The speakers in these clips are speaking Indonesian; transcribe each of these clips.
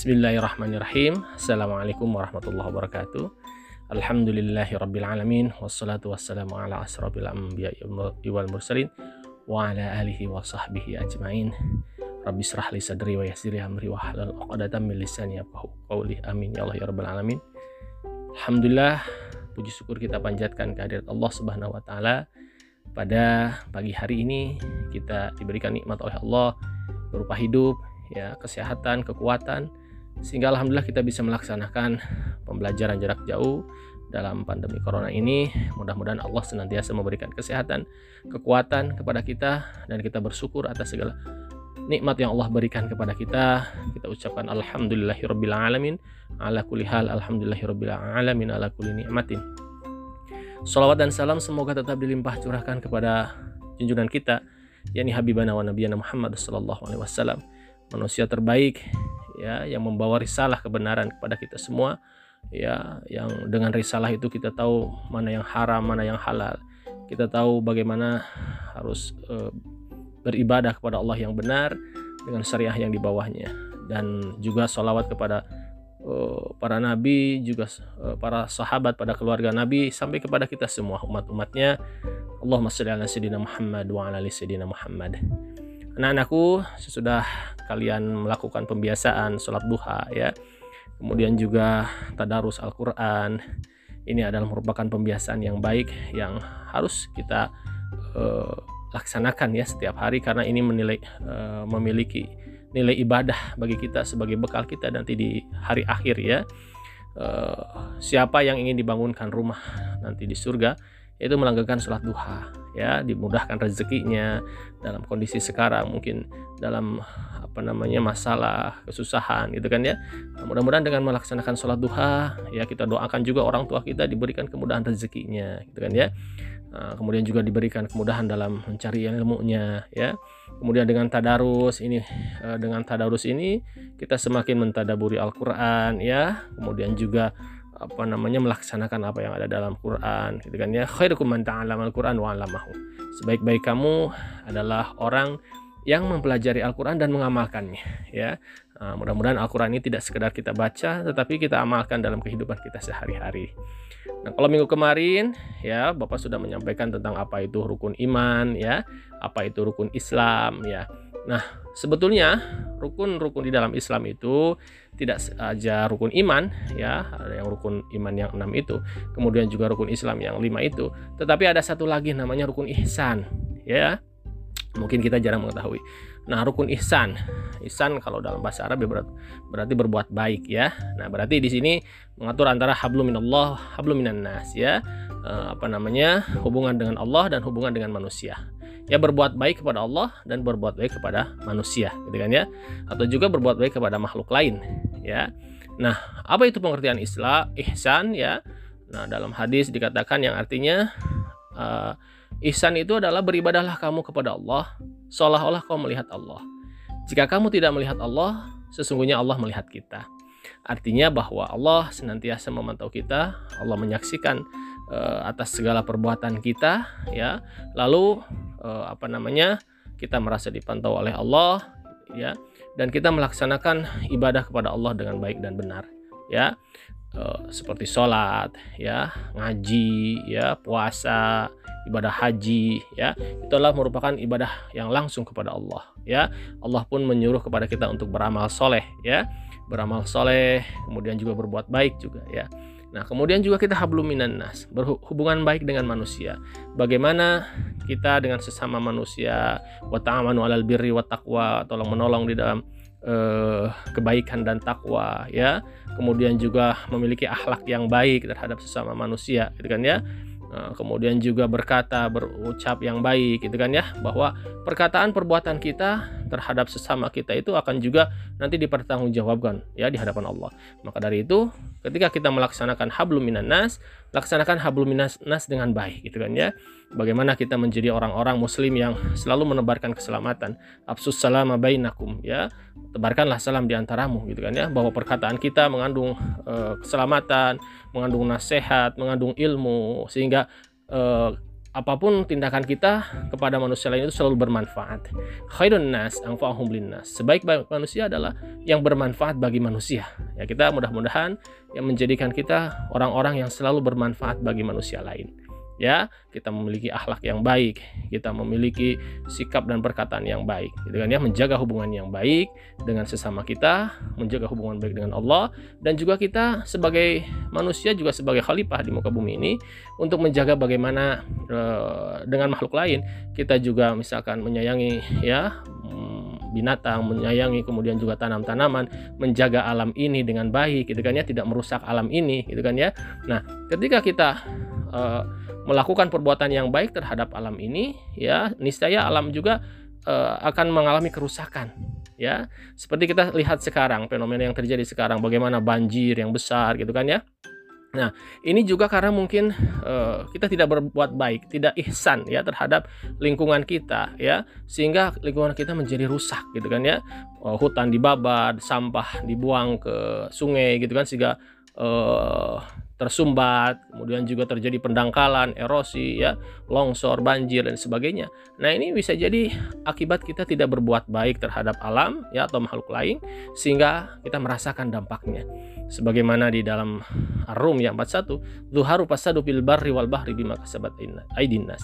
Bismillahirrahmanirrahim. Assalamualaikum warahmatullahi wabarakatuh. Alhamdulillahi rabbil alamin wassalatu wassalamu ala asrafil anbiya wal mursalin wa ala alihi wa sahbihi ajmain. Rabbi israh li sadri wa yassir amri wa hlul 'uqdatam min lisani yafqahu qawli. Amin ya Allah ya rabbal alamin. Alhamdulillah puji syukur kita panjatkan kehadirat Allah Subhanahu wa taala. Pada pagi hari ini kita diberikan nikmat oleh Allah berupa hidup, ya, kesehatan, kekuatan sehingga alhamdulillah kita bisa melaksanakan pembelajaran jarak jauh dalam pandemi corona ini. Mudah-mudahan Allah senantiasa memberikan kesehatan, kekuatan kepada kita dan kita bersyukur atas segala nikmat yang Allah berikan kepada kita. Kita ucapkan alhamdulillahirabbil alamin ala kulli hal alhamdulillahirabbil alamin ala kulli nikmatin. Salawat dan salam semoga tetap dilimpah curahkan kepada junjungan kita yakni habibana wa nabiyana Muhammad sallallahu alaihi wasallam manusia terbaik ya yang membawa risalah kebenaran kepada kita semua ya yang dengan risalah itu kita tahu mana yang haram mana yang halal. Kita tahu bagaimana harus e, beribadah kepada Allah yang benar dengan syariah yang di bawahnya. Dan juga sholawat kepada e, para nabi juga e, para sahabat pada keluarga nabi sampai kepada kita semua umat-umatnya. Allahumma sholli ala sayyidina Muhammad wa ala ali sayyidina Muhammad anak-anakku sesudah kalian melakukan pembiasaan sholat duha ya kemudian juga tadarus Al-Quran ini adalah merupakan pembiasaan yang baik yang harus kita uh, laksanakan ya setiap hari karena ini menilai uh, memiliki nilai ibadah bagi kita sebagai bekal kita nanti di hari akhir ya. Uh, siapa yang ingin dibangunkan rumah nanti di surga yaitu melanggarkan sholat duha ya dimudahkan rezekinya dalam kondisi sekarang mungkin dalam apa namanya masalah kesusahan gitu kan ya. Nah, mudah-mudahan dengan melaksanakan sholat duha ya kita doakan juga orang tua kita diberikan kemudahan rezekinya gitu kan ya. Nah, kemudian juga diberikan kemudahan dalam mencari ilmunya ya. Kemudian dengan tadarus ini eh, dengan tadarus ini kita semakin mentadaburi Al-Qur'an ya. Kemudian juga apa namanya melaksanakan apa yang ada dalam Quran gitu kan ya. Khairukum man ta'allama al-Quran wa 'allamahu. Sebaik-baik kamu adalah orang yang mempelajari Al-Quran dan mengamalkannya ya. Nah, mudah-mudahan Al-Quran ini tidak sekedar kita baca tetapi kita amalkan dalam kehidupan kita sehari-hari. Nah kalau minggu kemarin ya Bapak sudah menyampaikan tentang apa itu rukun iman ya apa itu rukun Islam ya nah sebetulnya rukun-rukun di dalam Islam itu tidak saja rukun iman ya ada yang rukun iman yang enam itu kemudian juga rukun Islam yang lima itu tetapi ada satu lagi namanya rukun ihsan ya. Mungkin kita jarang mengetahui. Nah rukun ihsan ihsan kalau dalam bahasa Arab ya berarti berbuat baik ya. Nah berarti di sini mengatur antara hablum minallah hablum minan nas ya. Eh, apa namanya hubungan dengan Allah dan hubungan dengan manusia ya berbuat baik kepada Allah dan berbuat baik kepada manusia gitu kan ya? Atau juga berbuat baik kepada makhluk lain ya. Nah apa itu pengertian Islam ihsan ya? Nah dalam hadis dikatakan yang artinya uh, ihsan itu adalah beribadahlah kamu kepada Allah seolah-olah kau melihat Allah. Jika kamu tidak melihat Allah sesungguhnya Allah melihat kita. Artinya bahwa Allah senantiasa memantau kita Allah menyaksikan uh, atas segala perbuatan kita ya. Lalu uh, apa namanya kita merasa dipantau oleh Allah ya. Dan kita melaksanakan ibadah kepada Allah dengan baik dan benar ya. Uh, seperti sholat ya ngaji ya puasa ibadah haji ya. Itu adalah merupakan ibadah yang langsung kepada Allah ya. Allah pun menyuruh kepada kita untuk beramal soleh ya. Beramal soleh kemudian juga berbuat baik juga ya Nah, kemudian juga kita hablum minan nas, berhubungan baik dengan manusia. Bagaimana kita dengan sesama manusia wa ta'amanu 'alal birri wa taqwa, tolong menolong di dalam uh, kebaikan dan takwa ya. Kemudian juga memiliki akhlak yang baik terhadap sesama manusia, gitu kan ya. Nah, kemudian juga berkata, berucap yang baik, gitu kan ya, bahwa perkataan perbuatan kita terhadap sesama kita itu akan juga nanti dipertanggungjawabkan ya di hadapan Allah. Maka dari itu, ketika kita melaksanakan hablum minan nas, laksanakan hablum minan nas dengan baik, gitu kan ya. Bagaimana kita menjadi orang-orang muslim yang selalu menebarkan keselamatan. Absus salama bainakum ya. Tebarkanlah salam di antaramu gitu kan ya. Bahwa perkataan kita mengandung uh, keselamatan, mengandung nasihat, mengandung ilmu sehingga uh, apa pun tindakan kita kepada manusia lain itu selalu bermanfaat. Khairun nas anfa'uhum linnas. Sebaik-baik manusia adalah yang bermanfaat bagi manusia. Ya, kita mudah-mudahan yang menjadikan kita orang-orang yang selalu bermanfaat bagi manusia lain ya kita memiliki akhlak yang baik kita memiliki sikap dan perkataan yang baik gitu kan ya menjaga hubungan yang baik dengan sesama kita menjaga hubungan baik dengan Allah dan juga kita sebagai manusia juga sebagai khalifah di muka bumi ini untuk menjaga bagaimana e, dengan makhluk lain. Kita juga misalkan menyayangi ya binatang, menyayangi kemudian juga tanam-tanaman, menjaga alam ini dengan baik, gitu kan ya, tidak merusak alam ini, gitu kan ya. Nah, ketika kita uh, melakukan perbuatan yang baik terhadap alam ini ya niscaya alam juga uh, akan mengalami kerusakan ya seperti kita lihat sekarang fenomena yang terjadi sekarang bagaimana banjir yang besar gitu kan ya Nah, ini juga karena mungkin uh, kita tidak berbuat baik, tidak ihsan ya terhadap lingkungan kita ya, sehingga lingkungan kita menjadi rusak gitu kan ya. Uh, hutan dibabat, sampah dibuang ke sungai gitu kan sehingga uh, tersumbat, kemudian juga terjadi pendangkalan, erosi, ya, longsor, banjir dan sebagainya. Nah, ini bisa jadi akibat kita tidak berbuat baik terhadap alam ya atau makhluk lain sehingga kita merasakan dampaknya. Sebagaimana di dalam Ar-Rum yang 41, "Zuharu pasadu bil barri wal bahri bima kasabat aidin nas."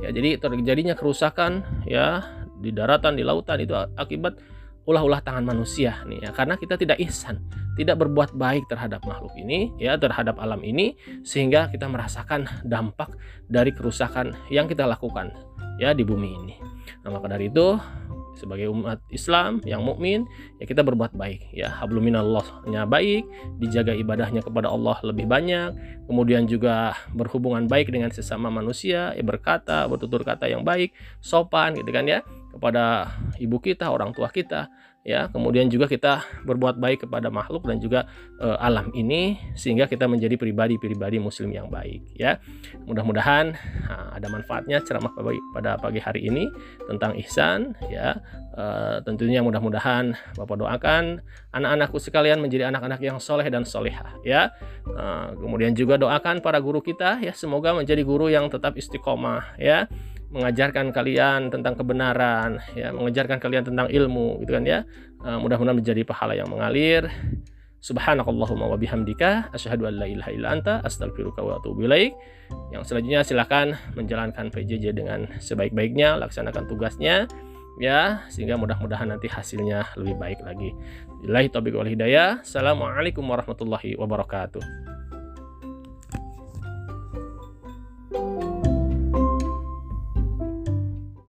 Ya, jadi terjadinya kerusakan ya di daratan, di lautan itu akibat ulah-ulah tangan manusia nih ya karena kita tidak ihsan tidak berbuat baik terhadap makhluk ini ya terhadap alam ini sehingga kita merasakan dampak dari kerusakan yang kita lakukan ya di bumi ini. Nah maka dari itu sebagai umat Islam yang mukmin ya kita berbuat baik ya. Habluminallahnya baik dijaga ibadahnya kepada Allah lebih banyak kemudian juga berhubungan baik dengan sesama manusia ya berkata bertutur kata yang baik sopan gitu kan ya kepada ibu kita, orang tua kita, ya. Kemudian juga kita berbuat baik kepada makhluk dan juga e, alam ini sehingga kita menjadi pribadi-pribadi muslim yang baik, ya. Mudah-mudahan nah, ada manfaatnya ceramah pada pagi hari ini tentang ihsan, ya. E, tentunya mudah-mudahan Bapak doakan anak-anakku sekalian menjadi anak-anak yang soleh dan solehah, ya. E, kemudian juga doakan para guru kita, ya. Semoga menjadi guru yang tetap istiqomah, ya mengajarkan kalian tentang kebenaran, ya, mengajarkan kalian tentang ilmu, gitu kan ya. Uh, mudah-mudahan menjadi pahala yang mengalir. Subhanakallahumma wa bihamdika asyhadu an la ilaha illa anta astaghfiruka wa atubu ilaik. Yang selanjutnya silakan menjalankan PJJ dengan sebaik-baiknya, laksanakan tugasnya ya sehingga mudah-mudahan nanti hasilnya lebih baik lagi. Billahi taufiq wal hidayah. Assalamualaikum warahmatullahi wabarakatuh.